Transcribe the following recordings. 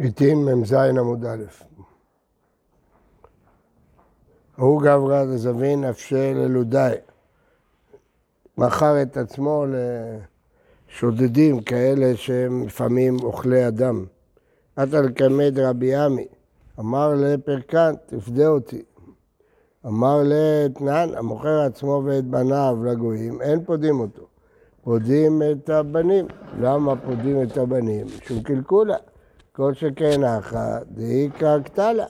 גיטין מ"ז עמוד א'. ההוא גברא דזבין נפשיה ללודאי. מכר את עצמו לשודדים כאלה שהם לפעמים אוכלי אדם. אתא לקמיה דרבי אמי, אמר ליה פרקן, תפדה אותי. אמר ליה תנן, המוכר עצמו ואת בניו לגויים, אין פודים אותו. פודים את הבנים. למה פודים את הבנים? משום קלקולא. כל שכן הכא דאיכא קטלא,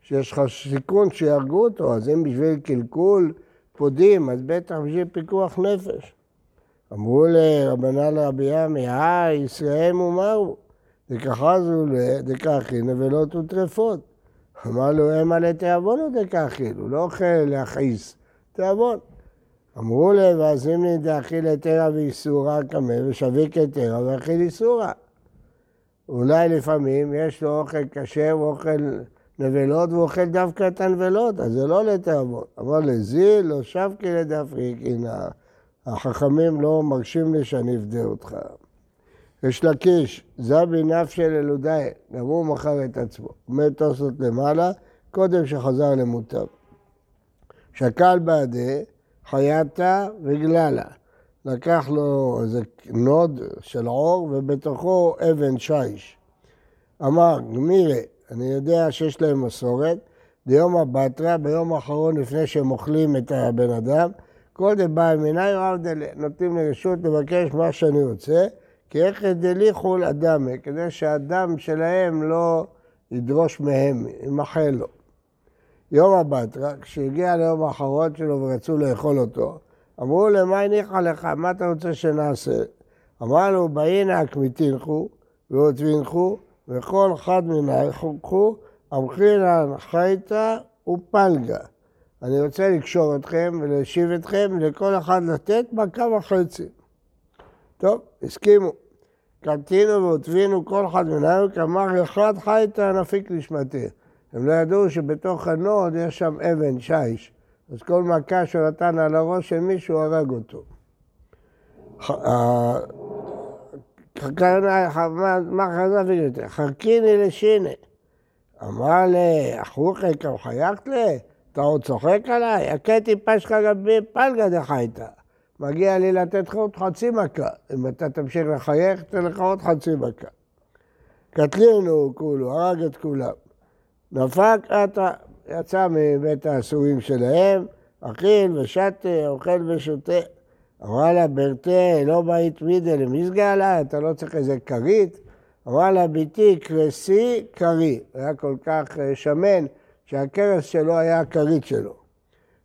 שיש לך סיכון שיהרגו אותו, אז אם בשביל קלקול פודים, אז בטח בשביל פיקוח נפש. אמרו ליה רבנן לרבי אמי, האי ישראל מומר הוא, דקא חזו דקאכיל נבלות וטרפות. אמר להו, אימא לתיאבון הוא דקאכיל? הוא לא אוכל להכעיס, תיאבון. אמרו להם, ועזים לי דאכיל היתרה ואיסורה קמה, ושביק היתרה ואכיל איסורה. אולי לפעמים יש לו אוכל כשר ואוכל נבלות והוא אוכל דווקא את הנבלות, אז זה לא לתאבון. אבל לזיל לא שבקי הנה, החכמים לא מרשים לי שאני אפדה אותך. יש לקיש, זבי נפשי אלודאי, גם הוא מכר את עצמו. אומר תוספות למעלה, קודם שחזר למוטב. שקל בעדי, חייתה וגללה. לקח לו איזה נוד של עור ובתוכו אבן שיש. אמר, גמירי, אני יודע שיש להם מסורת, ביום הבטרה, ביום האחרון לפני שהם אוכלים את הבן אדם, כל דבא ימיני רב דלה, נותנים לי רשות לבקש מה שאני רוצה, כי איך דליכו לאדמה, כדי שהדם שלהם לא ידרוש מהם, ימחל לו. יום הבטרה, כשהגיע ליום האחרון שלו ורצו לאכול אותו, אמרו לו, מה הניחה לך? מה אתה רוצה שנעשה? אמר לו, באינק מתינחו ועוטבינכו וכל אחד מנהל חוקחו, אמחינן חייתא ופלגה. אני רוצה לקשור אתכם ולהשיב אתכם, לכל אחד לתת מכה וחצי. טוב, הסכימו. קמתינו ועוטבינו כל אחד מנהל, כאמר אחד חייתא נפיק נשמתי. הם לא ידעו שבתוך הנוד יש שם אבן, שיש. אז כל מכה שהוא נתן על הראש של מישהו, הרג אותו. מה חזר ויותר? חרקיני לשיני. אמר לי, אחוכי כמו חייכת לי? אתה עוד צוחק עליי? הכיתי פשחה גבי פלגה דחייתא. מגיע לי לתת לך עוד חצי מכה. אם אתה תמשיך לחייך, תן לך עוד חצי מכה. קטלינו כולו, הרג את כולם. נפק עתה, יצא מבית האסורים שלהם, אכיל ושתה, אוכל ושותה. אמרה לה, ברתה, לא בית מידה למזגה לה, אתה לא צריך איזה כרית? לה, ביתי, קרסי כרי. היה כל כך אה, שמן, שהכרס שלו היה הכרית שלו.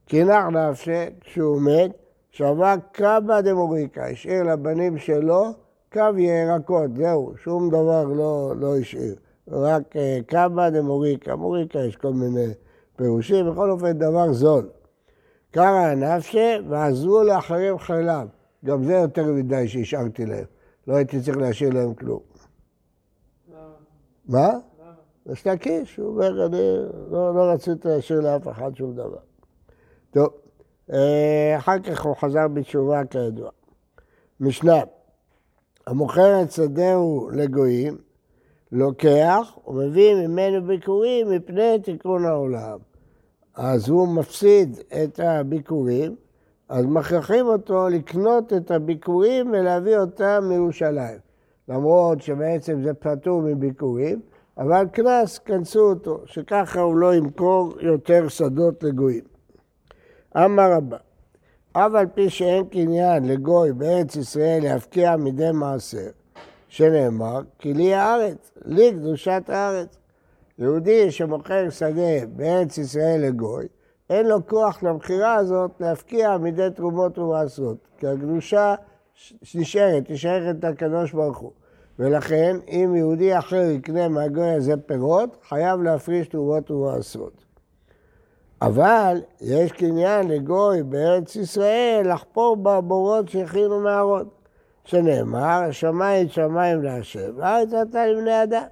קינח נפשה, כשהוא מת, שווה קבא דמוריקה, השאיר לבנים שלו קו ירקות, זהו, שום דבר לא, לא השאיר. רק אה, קבא דמוריקה, מוריקה יש כל מיני פירושים, בכל אופן דבר זול. קרא נפשה ועזרו לאחרים חילם. גם זה יותר מדי שהשארתי להם. לא הייתי צריך להשאיר להם כלום. מה? יש להקיש, הוא אומר, אני לא, לא רציתי להשאיר לאף אחד שום דבר. טוב, אה, אחר כך הוא חזר בתשובה כידוע. משנה, המוכר את שדהו לגויים, לוקח ומביא ממנו ביקורים מפני תיקון העולם. אז הוא מפסיד את הביקורים, אז מכריחים אותו לקנות את הביקורים ולהביא אותם מירושלים. למרות שבעצם זה פטור מביקורים, אבל קנס, כנסו אותו, שככה הוא לא ימכור יותר שדות לגויים. אמר רבא, אף על פי שאין קניין לגוי בארץ ישראל להפקיע מדי מעשר, שנאמר, כי לי הארץ, לי קדושת הארץ. יהודי שמוכר שדה בארץ ישראל לגוי, אין לו כוח למכירה הזאת להפקיע מידי תרומות ומעשרות, כי הקדושה נשארת, נשארת לקדוש ברוך הוא. ולכן, אם יהודי אחר יקנה מהגוי הזה פירות, חייב להפריש תרומות ומעשרות. אבל יש קניין לגוי בארץ ישראל לחפור בבורות שהכינו מהארון, שנאמר, שמיים שמיים להשם, והארץ אתה לבני אדם.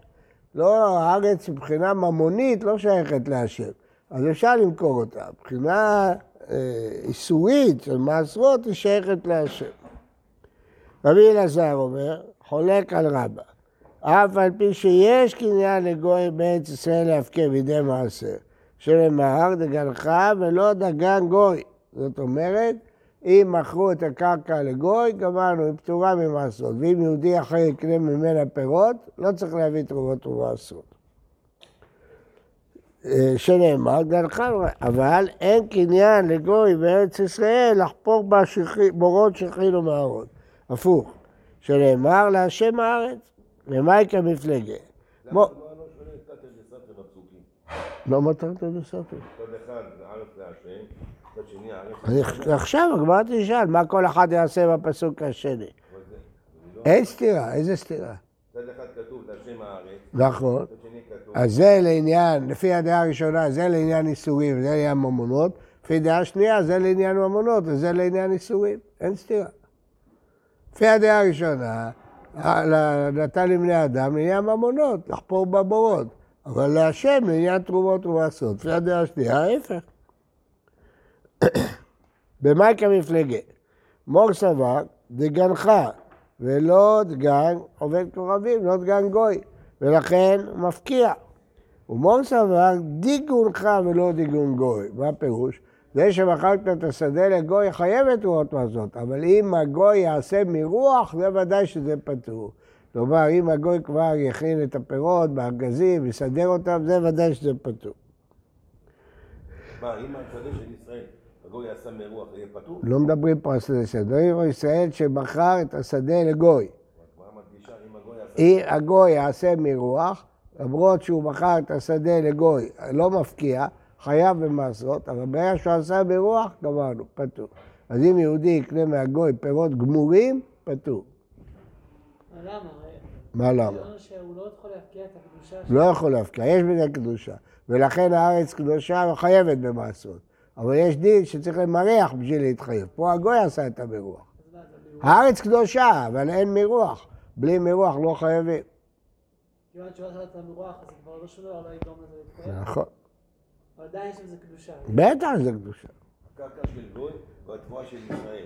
לא, הארץ מבחינה ממונית לא שייכת להשם, אז אפשר למכור אותה. מבחינה אה, איסורית של מעשרות היא שייכת להשם. רבי אלעזר אומר, חולק על רבא. אף על פי שיש קניין לגוי בארץ ישראל להפקר בידי מעשר. שלמהר דגנך ולא דגן גוי. זאת אומרת, אם מכרו את הקרקע לגוי, גמרנו, היא פטורה ממעשרות. ואם יהודי אחר יקנה ממנה פירות, לא צריך להביא תרומות ומעשרות. אה, שנאמר, גנך, אבל אין קניין לגוי בארץ ישראל לחפור בורות שכין ומערות. הפוך, שנאמר להשם הארץ, למה יקרה מפלגה? לא מתרת לספר. צד אחד א' להשם, עכשיו הגמרא תשאל, מה כל אחד יעשה בפסוק השני? לא- אין סתירה, איזה סתירה? צד אחד כתוב להשם הארץ. נכון. אז זה לעניין, לפי הדעה הראשונה, זה לעניין איסורים, זה לעניין ממונות. לפי דעה שנייה, זה לעניין ממונות, וזה לעניין איסורים. אין סתירה. לפי הדעה הראשונה, נתן לבני אדם לעניין ממונות, לחפור בבורות. אבל להשם לעניין תרומות ומעשרות. לפי הדעה השנייה, ההפך. במייקה מפלגה, מור סבר דגנך ולא דגן עובד כוכבים, לא דגן גוי, ולכן מפקיע. ומור סבר דיגונך ולא דיגון גוי. מה הפירוש? זה שמכרת את השדה לגוי חייב את תרומות מעשרות, אבל אם הגוי יעשה מרוח, זה ודאי שזה פטור. כלומר, אם הגוי כבר יכין את הפירות בארגזים, יסדר אותם, זה ודאי שזה פטור. מה, אם השדה של ישראל, הגוי יעשה מרוח, יהיה פטור? לא מדברים פה על שדה של מדברים ישראל שמכר את השדה לגוי. אם הגוי יעשה מרוח, למרות שהוא מכר את השדה לגוי, לא מפקיע, חייב במעשרות, אבל ברגע שהוא עשה מרוח, גמרנו, פטור. אז אם יהודי יקנה מהגוי פירות גמורים, פטור. למה? מה למה? שהוא לא יכול להפקיע את הקדושה לא יכול להפקיע, יש בזה קדושה. ולכן הארץ קדושה וחייבת במעשרות. אבל יש דין שצריך למרח בשביל להתחייב. פה הגוי עשה את המרוח. הארץ קדושה, אבל אין מרוח. בלי מרוח לא חייבים. לא. נכון. אבל עדיין לזה קדושה. בטח זה קדושה. הקרקע של גוי והתבואה של ישראל.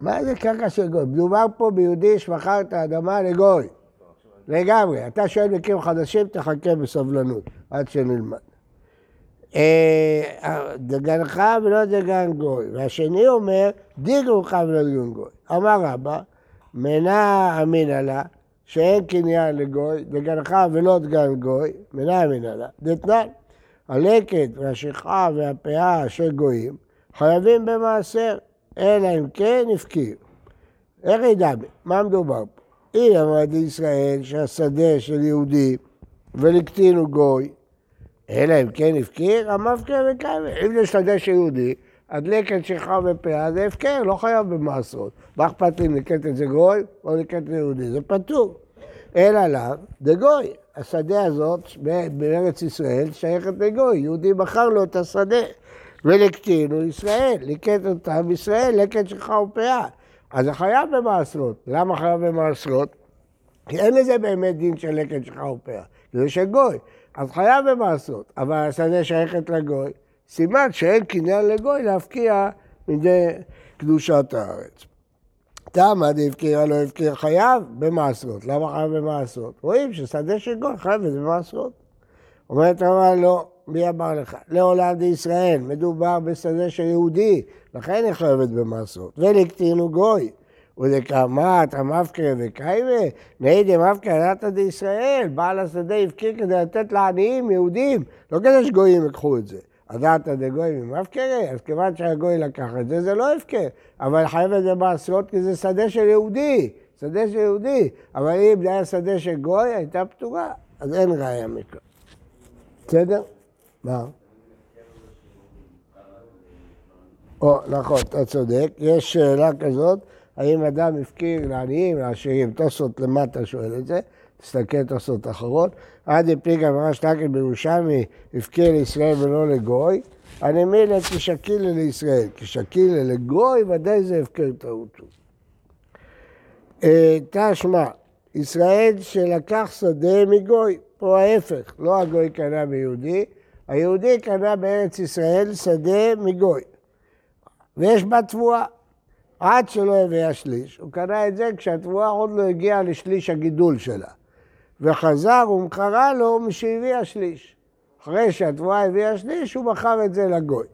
מה זה קרקע של גוי? מדובר פה ביהודי שמכר את האדמה לגוי. לגמרי. אתה שואל מקרים חדשים, תחכה בסבלנות עד שנלמד. אה, דגנך ולא דגן גוי. והשני אומר, דיגונך ולא דגן גוי. אמר רבא, מנה אמינא לה, שאין קניין לגוי, דגנך ולא דגן גוי, מנה אמינא לה, דתנן. הלקט והשכחה והפאה של גויים חייבים במעשר. אלא אם כן הפקיר. איך ידע? מה מדובר פה? אם אמרת ישראל שהשדה של יהודי ולקטין הוא גוי, אלא אם כן הפקיר, המפקר וקיימר. אם של יהודי, הדלקת שכחה ופאה זה הפקר, לא חייב במעשרות. מה אכפת לי אם לקט את זה גוי או לקט זה יהודי? זה פטור. אלא לאו, דגוי. השדה הזאת בארץ ישראל שייכת לגוי, יהודי מכר לו את השדה. ולקטין הוא ישראל, ליקט אותם ישראל, לקט שלך ופאה. אז זה חייב במעשרות. למה חייב במעשרות? כי אין לזה באמת דין של לקט שלך ופאה, זה של גוי. אז חייב במעשרות, אבל השדה שייכת לגוי, סימן שאין קניין לגוי להפקיע מדי קדושת הארץ. תמה דהפקירה לא הפקיר חייב במעשרות. למה חייב במעשרות? רואים ששדה של גוי חייב במעשרות. אומרת הרב לא, מי אמר לך? לעולם דישראל, מדובר בשדה של יהודי, לכן היא חייבת במעשרות. ולקטינו גוי. ולקמת המפקר וקיימה, נהי דמפקר נתא דישראל, בעל השדה הפקיר כדי לתת לעניים יהודים, לא כדי שגויים ייקחו את זה. הדעת דגוי ממפקרי, אז כיוון שהגוי לקח את זה, זה לא הפקר. אבל חייב את זה במעשרות כי זה שדה של יהודי, שדה של יהודי. אבל אם זה היה שדה של גוי, הייתה פטורה, אז אין ראיה מכאן. בסדר? מה? או, נכון, אתה צודק. יש שאלה כזאת, האם אדם הפקיר לעניים, לעשירים? תוספות למטה שואל את זה, תסתכל תוספות אחרות. עד הפליגה ממש תקל בירושלמי, הפקיר לישראל ולא לגוי. הנמילה כשקילה לישראל, כשקילה לגוי, ודאי זה הפקר טעות. אה, תשמע, ישראל שלקח שדה מגוי, פה ההפך, לא הגוי קנה מיהודי, היהודי קנה בארץ ישראל שדה מגוי, ויש בה תבואה. עד שלא הביא השליש, הוא קנה את זה כשהתבואה עוד לא הגיעה לשליש הגידול שלה. וחזר ומכרה לו משהביא השליש. אחרי שהתבואה הביאה שליש, הוא מכר את זה לגוי.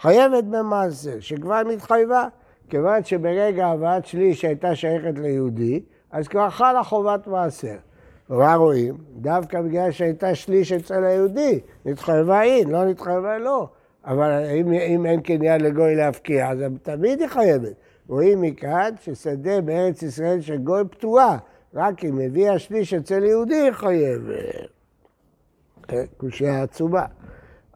חייבת במעשר, שכבר נתחייבה, כיוון שברגע הבאת שליש שהייתה שייכת ליהודי, אז כבר חלה חובת מעשר. ומה רואים? דווקא בגלל שהייתה שליש אצל היהודי, נתחייבה היא, לא נתחייבה לא. אבל אם, אם אין קניין לגוי להפקיע, אז תמיד היא חייבת. רואים מכאן ששדה בארץ ישראל של גוי פטורה, רק אם הביאה שליש אצל יהודי חייבת. כן, קושייה עצומה.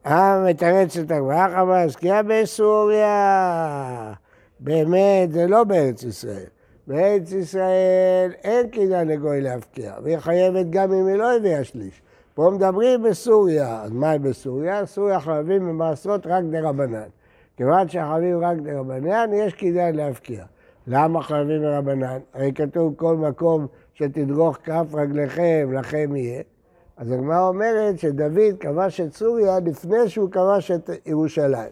המתרץ את הגמרא, אבל הזכייה בסוריה. באמת, זה לא בארץ ישראל. בארץ ישראל אין קניין לגוי להפקיע, והיא חייבת גם אם היא לא הביאה שליש. פה מדברים בסוריה, אז מה בסוריה? סוריה חייבים במעשרות רק דה רבנן. כיוון שחייבים רק דה רבנן, יש קניין להפקיע. למה חייבים ברבנן? הרי כתוב כל מקום שתדרוך כף רגליכם, לכם יהיה. אז הגמרא אומרת שדוד כבש את סוריה לפני שהוא כבש את ירושלים.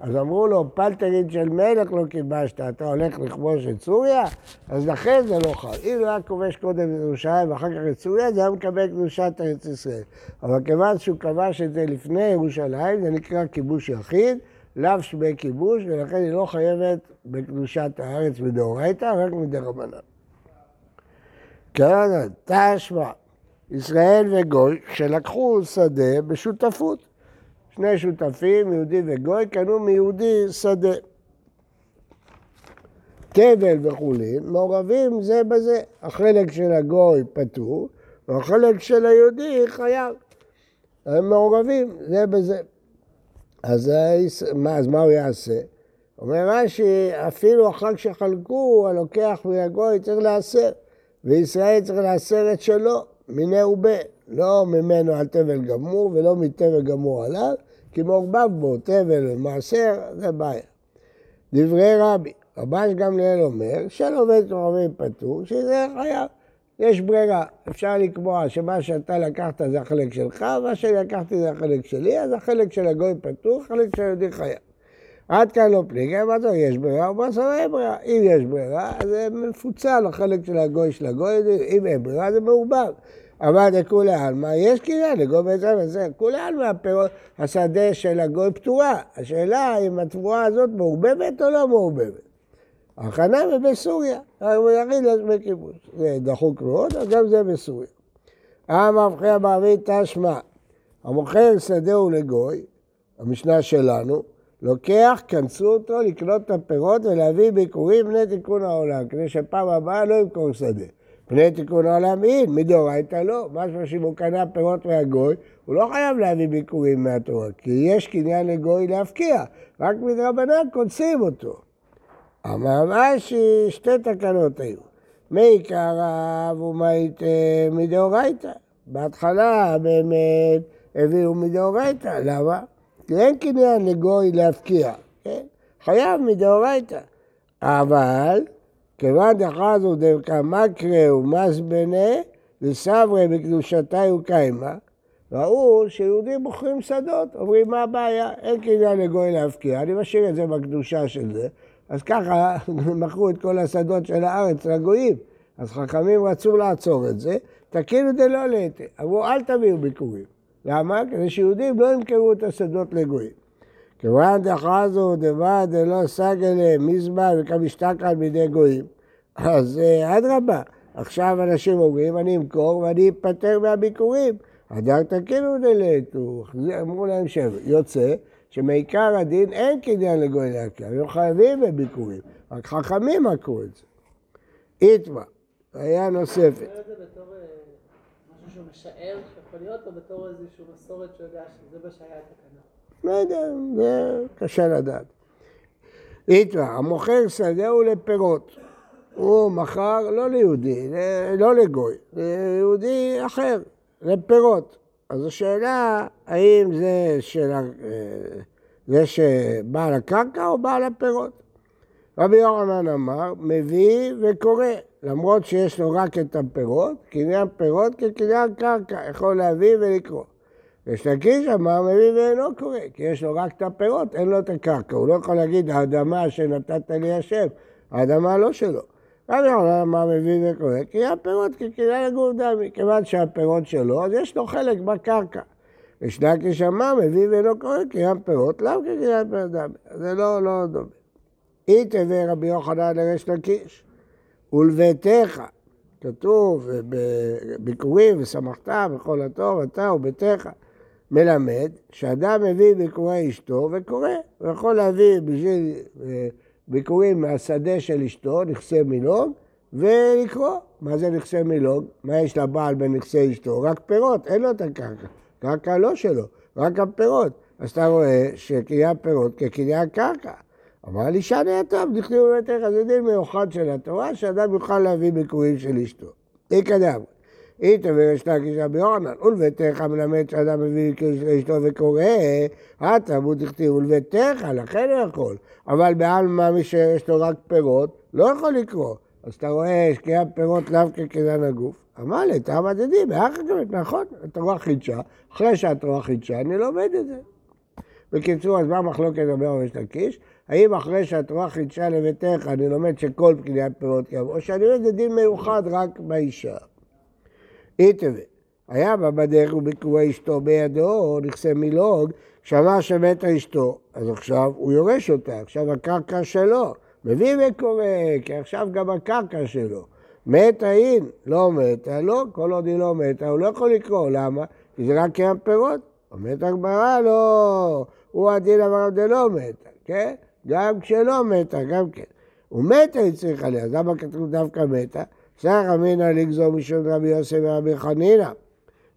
אז אמרו לו, פלטרין של מלך לא כיבשת, אתה הולך לכבוש את סוריה? אז לכן זה לא חל. אם היה כובש קודם את ירושלים ואחר כך את סוריה, זה היה מקבל קדושת ארץ ישראל. אבל כיוון שהוא כבש את זה לפני ירושלים, זה נקרא כיבוש יחיד, לאו שווה כיבוש, ולכן היא לא חייבת בקדושת הארץ מדאורייתא, רק מדי רבנן. כן, תשמע, ישראל וגוי, שלקחו שדה בשותפות. שני שותפים, יהודי וגוי, קנו מיהודי שדה. תבל וחולין מעורבים זה בזה. החלק של הגוי פטור, והחלק של היהודי חייב. הם מעורבים זה בזה. אז, מה, אז מה הוא יעשה? אומר רש"י, אפילו אחר שחלקו, הלוקח מהגוי צריך לעשר, וישראל צריך לעשר את שלו, מיני ובה, לא ממנו על תבל גמור ולא מתבל גמור עליו, כי מעורבב בו תבל ומעשר, זה בעיה. דברי רבי, רבש גמליאל אומר, של עובד תורמים פטור, שזה חייב. יש ברירה, אפשר לקבוע שמה שאתה לקחת זה החלק שלך, ומה שאני לקחתי זה החלק שלי, אז החלק של הגוי פטור, החלק של היהודי חייב. עד כאן לא פליגה, מה זה יש ברירה, או מה זה אין ברירה. אם יש ברירה, אז זה מפוצל החלק של הגוי של הגוי, אם אין ברירה זה מעורבב. אבל לכולי עלמא, יש קניין לגוי בעצם וזה, כולי עלמא השדה של הגוי פתורה. השאלה אם התבואה הזאת מעורבבת או לא מעורבבת. הכנה ובסוריה, הוא יחיד לעצמי כיבוש. זה דחוק מאוד, אז גם זה בסוריה. המבחר בערבית תשמע, המוכר שדהו לגוי, המשנה שלנו, לוקח, כנסו אותו לקנות את הפירות ולהביא ביקורים בני תיקון העולם, כדי שפעם הבאה לא ימכור שדה. פני תיקון העולם אין, מדאורייתא לא. משהו שאם הוא קנה פירות מהגוי, הוא לא חייב להביא ביקורים מהתורה, כי יש קניין לגוי להפקיע, רק מדרבנן קונסים אותו. אמר רש"י, שתי תקנות היו. מי קרב ומאית מדאורייתא. בהתחלה באמת הביאו מדאורייתא, למה? כי אין קניין לגוי להפקיע, כן? חייב מדאורייתא. אבל כיוון דחזו דבקה מקרה ומסבנה וסברי בקדושתה וקיימה, ראו שיהודים מוכרים שדות, אומרים מה הבעיה, אין קניין לגוי להפקיע, אני משאיר את זה בקדושה של זה, אז ככה מכרו את כל השדות של הארץ לגויים. אז חכמים רצו לעצור את זה, תקינו דלא להיטה. אמרו אל תביאו ביקורים. למה? כדי שיהודים לא ימכרו את השדות לגויים. כיוון דחזו דבר דלא סגלה מזמן וכמשתכן בידי גויים. אז אה, אדרבה, עכשיו אנשים אומרים, אני אמכור ואני אפטר מהביקורים. הדר תקינו דלתו, אמרו להם שבע. יוצא שמעיקר הדין אין קניין לגוי להקל, הם חייבים בביקורים, רק חכמים עקרו את זה. איתמה, ראייה נוספת. אה, משהו שהוא משער שיכול להיות, או בתור איזושהי מסורת שיודע שזה מה שהיה התקנה? לא יודע, זה קשה לדעת. איתמה, המוכר שדהו לפירות. הוא מכר לא ליהודי, לא לגוי, ליהודי אחר, לפירות. אז השאלה, האם זה של זה שבעל הקרקע או בעל הפירות? רבי יוחנן אמר, מביא וקורא, למרות שיש לו רק את הפירות, קניין פירות כקניין קרקע, יכול להביא ולקרוא. יש לקיש אמר, מביא ואינו קורא, כי יש לו רק את הפירות, אין לו את הקרקע. הוא לא יכול להגיד, האדמה שנתת לי השם, האדמה לא שלו. רבי יוחנן אמר מביא וקורא, קניין פירות כקניין לגור דמי. כיוון שהפירות שלו, אז יש לו חלק בקרקע. ושני כשמע מביא ואינו קורא קניין פירות, לאו כקניין פירות דמי. זה לא, לא דומה. אי תביא רבי יוחנן לריש לקיש, ולביתך, כתוב בביקורים ושמחת בכל הטוב, אתה וביתך. מלמד שאדם מביא ביקורי אשתו וקורא. הוא יכול להביא בשביל אה, ביקורים מהשדה של אשתו, נכסי מילוג, ולקרוא. מה זה נכסי מילוג? מה יש לבעל בנכסי אשתו? רק פירות, אין לו את הקרקע. קרקע לא שלו, רק הפירות. אז אתה רואה שקניין פירות כקניין קרקע. אבל אישה טוב, דכתיבו בביתך, זה דין מיוחד של התורה, שאדם יוכל להביא ביקורים של אשתו. איקדם. אית ויש לה גישה ביורנן, ולביתך מלמד שאדם מביא לאשתו וקורא, התלמוד דכתיב ולביתך, לכן הוא יכול. אבל בעלמא מי שיש לו רק פירות, לא יכול לקרוא. אז אתה רואה שקיעת פירות לאו כקניין הגוף. אמר לי, אתה מדדי, באחר גם, נכון, התורה חידשה, אחרי שהתורה חידשה, אני לומד את זה. בקיצור, אז מה המחלוקת לדבר על לקיש? האם אחרי שהתורה חידשה לביתך, אני לומד שכל קניית פירות קיים, או שאני לומד את דין מיוחד רק באישה. איתווה, היה בה בדרך וביקורי אשתו בידו, נכסי מילוג, שמע שמתה אשתו, אז עכשיו הוא יורש אותה, עכשיו הקרקע שלו, מביא וקורא, כי עכשיו גם הקרקע שלו. מתה אין, לא מתה, לא, כל עוד היא לא מתה, הוא לא יכול לקרוא, למה? כי זה רק קיים פירות. אומרת הגמרא, לא, הוא הדין אמר דלא מתה, כן? גם כשלא מתה, גם כן. ומתה היא צריכה לי, אז למה כתוב דווקא מתה? סך אמינא לגזור משום רבי יוסף ורבי חנינא.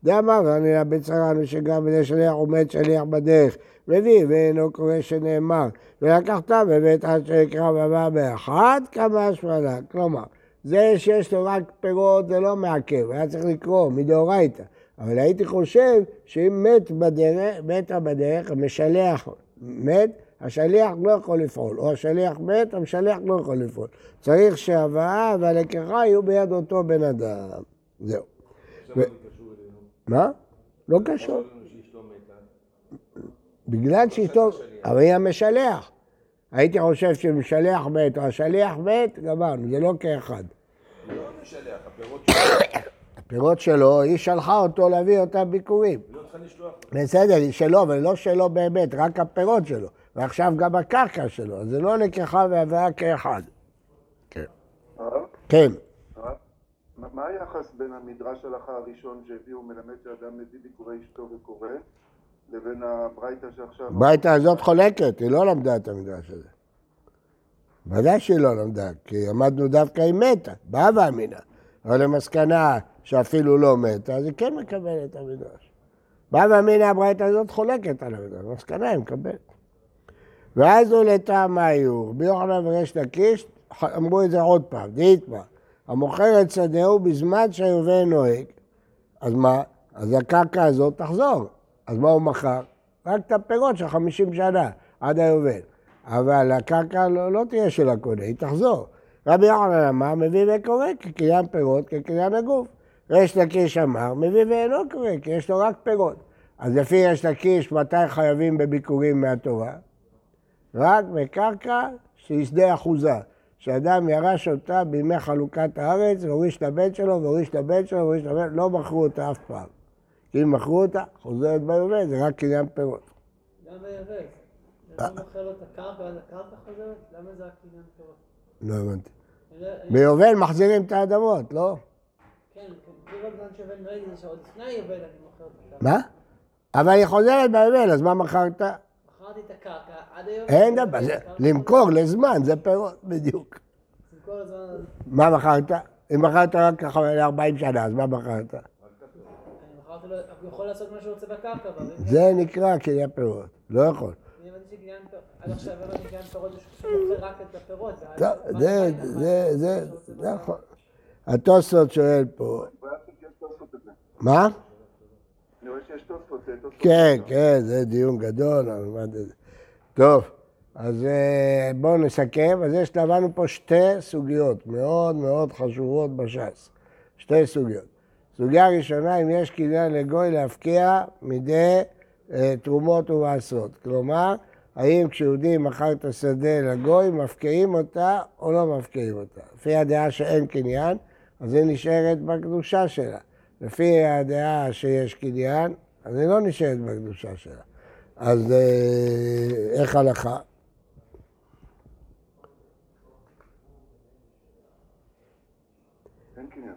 דאמר רנינא בצרנו שגם בני שליח עומד שליח בדרך, מביא ואינו קורא שנאמר, ולקחת בבית עד שיקרא ובא באחד כמה השמנה. כלומר, זה שיש לו רק פירות זה לא מעכב, היה צריך לקרוא מדאורייתא. אבל הייתי חושב שאם מת בדרך, מתה בדרך, המשלח מת, השליח לא יכול לפעול, או השליח מת, המשלח לא יכול לפעול. צריך שההבאה והלקחה יהיו ביד אותו בן אדם. זהו. מה? לא קשור. בגלל שאשתו, אבל היא המשלח. הייתי חושב שמשלח מת או השליח מת, גמרנו, זה לא כאחד. לא משלח, הפירות שלו. הפירות שלו, היא שלחה אותו להביא אותם ביקורים. לא. בסדר, שלו, אבל לא שלו באמת, רק הפירות שלו. ועכשיו גם הקרקע שלו, אז זה לא לקיחה והבאה כאחד. כן. הרב? כן. הרב? מה היחס בין המדרש הלכה הראשון שהביאו מלמד שאדם מביא ביקורי אשתו וקורא, לבין הברייתא שעכשיו... ברייתא הזאת חולקת, היא לא למדה את המדרש הזה. ודאי שהיא לא למדה, כי עמדנו דווקא עם מתה, באה ואמינא. אבל למסקנה שאפילו לא מתה, אז היא כן מקבלת את המדרש. באה ואמינא הברייתא הזאת חולקת על המדרש, במסקנה היא מקבלת. ואז הוא לטעם היו, רבי יוחנן וריש לקיש אמרו את זה עוד פעם, דאיתמר, המוכר את שדהו בזמן שהיובל נוהג, אז מה? אז הקרקע הזאת תחזור. אז מה הוא מכר? רק את הפירות של 50 שנה, עד היובל. אבל הקרקע לא, לא תהיה של הקונה, היא תחזור. רבי יוחנן אמר, מביא וקורא כקניין פירות, כקניין הגוף. ריש לקיש אמר, מביא ואינו קורא, כי יש לו רק פירות. אז לפי ריש לקיש, מתי חייבים בביקורים מהתורה? רק בקרקע שהיא שדה אחוזה, שאדם ירש אותה בימי חלוקת הארץ, והוריש הבן שלו, והוריש הבן שלו, והוריש הבן, לא מכרו אותה אף פעם. אם מכרו אותה, חוזרת ביובל, זה רק קניין פירות. גם ביבש. אתה לא מוכר לו את הקרקע ואז הקרקע חוזרת? למה זה רק עניין פירות? לא הבנתי. אני- ביובל מחזירים את האדמות, לא? כן, כאילו בזמן נוהג זה שעוד לפני היובל אני מוכר את הקרקע. מה? אבל היא חוזרת ביובל, אז מה מכרת? מכרתי את הקרקע עד היובל. אין דבר, זה- למכור לזמן, זה פירות, בדיוק. מה מכרת? אם מכרת רק ל-40 שנה, אז מה מכרת? הוא יכול לעשות מה שהוא רוצה בקרקע, זה נקרא קניין פירות, לא יכול. אני הבנתי שקניין פירות, עד עכשיו הבנתי שקניין פירות זה שהוא מוכר רק את הפירות. טוב, זה, זה, זה. נכון. התוספות שואל פה. מה? רואה שיש תוספות. כן, כן, זה דיון גדול. טוב, אז אה, בואו נסכם. אז יש לנו פה שתי סוגיות מאוד מאוד חשובות בש"ס. שתי סוגיות. סוגיה ראשונה, אם יש קניין לגוי להפקיע מדי אה, תרומות ומעשרות. כלומר, האם כשיהודי מכר את השדה לגוי, מפקיעים אותה או לא מפקיעים אותה. לפי הדעה שאין קניין, אז היא נשארת בקדושה שלה. לפי הדעה שיש קניין, אז היא לא נשארת בקדושה שלה. אז אה, איך הלכה? אין קניין.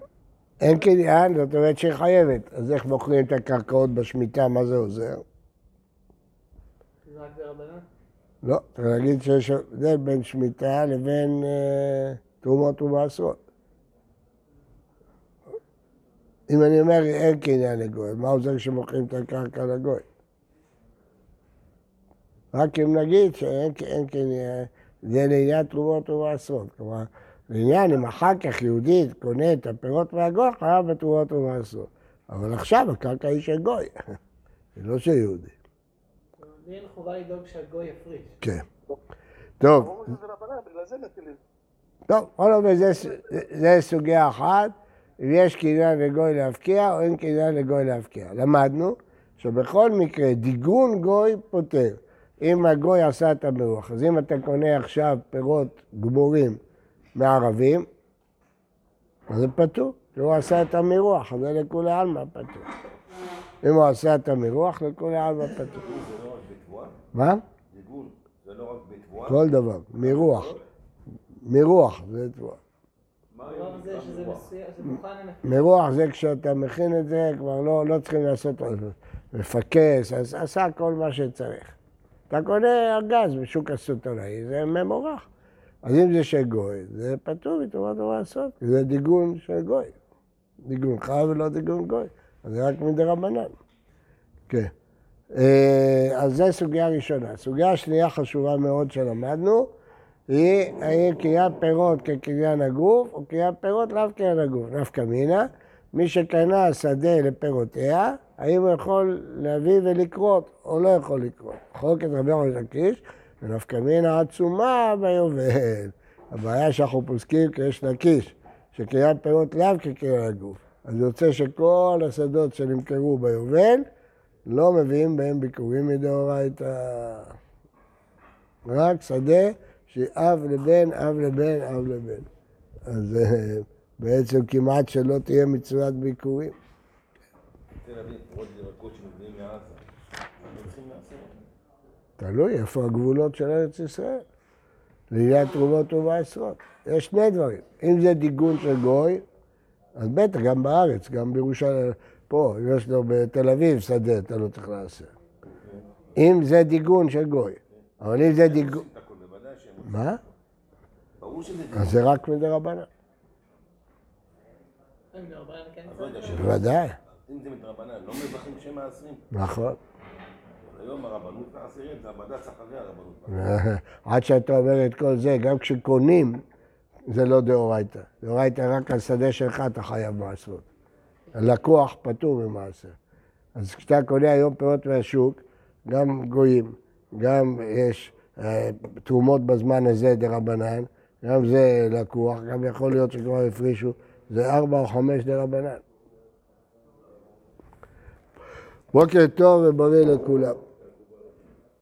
אין קניין, זאת אומרת שהיא חייבת. אז איך מוכרים את הקרקעות בשמיטה, מה זה עוזר? לא, צריך להגיד שיש הבדל בין שמיטה לבין אה, תרומות ומעשרות. אם אני אומר אין קניין לגוי, מה עוזר שמוכרים את הקרקע לגוי? רק אם נגיד שאין אין קניין, זה לעניין תרומות ומעשרות. כלומר, לעניין אם אחר כך יהודית קונה את הפירות מהגוי, חייב בתרומות ומעשרות. אבל עכשיו הקרקע היא של גוי, היא לא של יהודי. אין חובה לדאוג שהגוי יפריש. כן. טוב. טוב, בכל אופן זה סוגיה אחת, אם יש קניין לגוי להפקיע או אין קניין לגוי להפקיע. למדנו שבכל מקרה דיגון גוי פותר. אם הגוי עשה את המרוח, אז אם אתה קונה עכשיו פירות גמורים מערבים, אז זה פטור, הוא עשה את המרוח, אז זה לכולי עלמא פטור. אם הוא עשה את המרוח, לכולי עלמא פטור. לא? מה? דיגון זה לא רק בתבואה? כל דבר, מרוח. מרוח זה תבואה. מרוח? זה כשאתה מכין את זה, כבר לא, לא צריכים לעשות מפקס, אז עשה כל מה שצריך. אתה קונה ארגז בשוק הסיטונאי, זה ממורח. אז אם זה של גוי, זה פטור מתרומת כי זה דיגון של גוי. דיגון חי ולא דיגון גוי, אז זה רק מדי רבנן. כן. אה, אז זו סוגיה ראשונה. סוגיה שנייה חשובה מאוד שלמדנו, היא האם קניין פירות כקניין הגוף, או קניין פירות לאו קניין הגוף. נפקא מינה, מי שקנה שדה לפירותיה, האם הוא יכול להביא ולקרות, או לא יכול לקרות. חוק את רבי יוחנן לקיש, ונפקא מינה עצומה ביובל. הבעיה שאנחנו פוסקים כי יש לקיש, שקניין פירות לאו כקניין הגוף. אז יוצא שכל השדות שנמכרו ביובל, לא מביאים בהם ביקורים מדאורייתא. רק שדה שאב לבן, אב לבן, אב לבן. אז אה, בעצם כמעט שלא תהיה מצוות ביקורים. תלוי איפה הגבולות של ארץ ישראל. לעניין תרומות ומעשרות. יש שני דברים. אם זה דיגון של גוי, אז בטח, גם בארץ, גם בירושלים, פה, יש לו בתל אביב שדה, אתה לא צריך לעשות. אם זה דיגון של גוי. אבל אם זה דיגון... את הכל, בוודאי שהם... מה? ברור שזה. אז זה רק מדי רבנן. אין ברבנן כן. בוודאי, אם זה מדרבנן, לא מבכים שם מעשרים. נכון. היום הרבנות מעשירים, זה הבד"ץ אחרי הרבנות. עד שאתה אומר את כל זה, גם כשקונים, זה לא דאורייתא. דאורייתא רק על שדה שלך אתה חייב מעשרות. הלקוח פטור ממעשר. אז כשאתה קונה היום פירות מהשוק, גם גויים, גם יש תרומות בזמן הזה דרבנן, גם זה לקוח, גם יכול להיות שכבר הפרישו, זה ארבע או חמש דרבנן. בוקר טוב ובריא לכולם.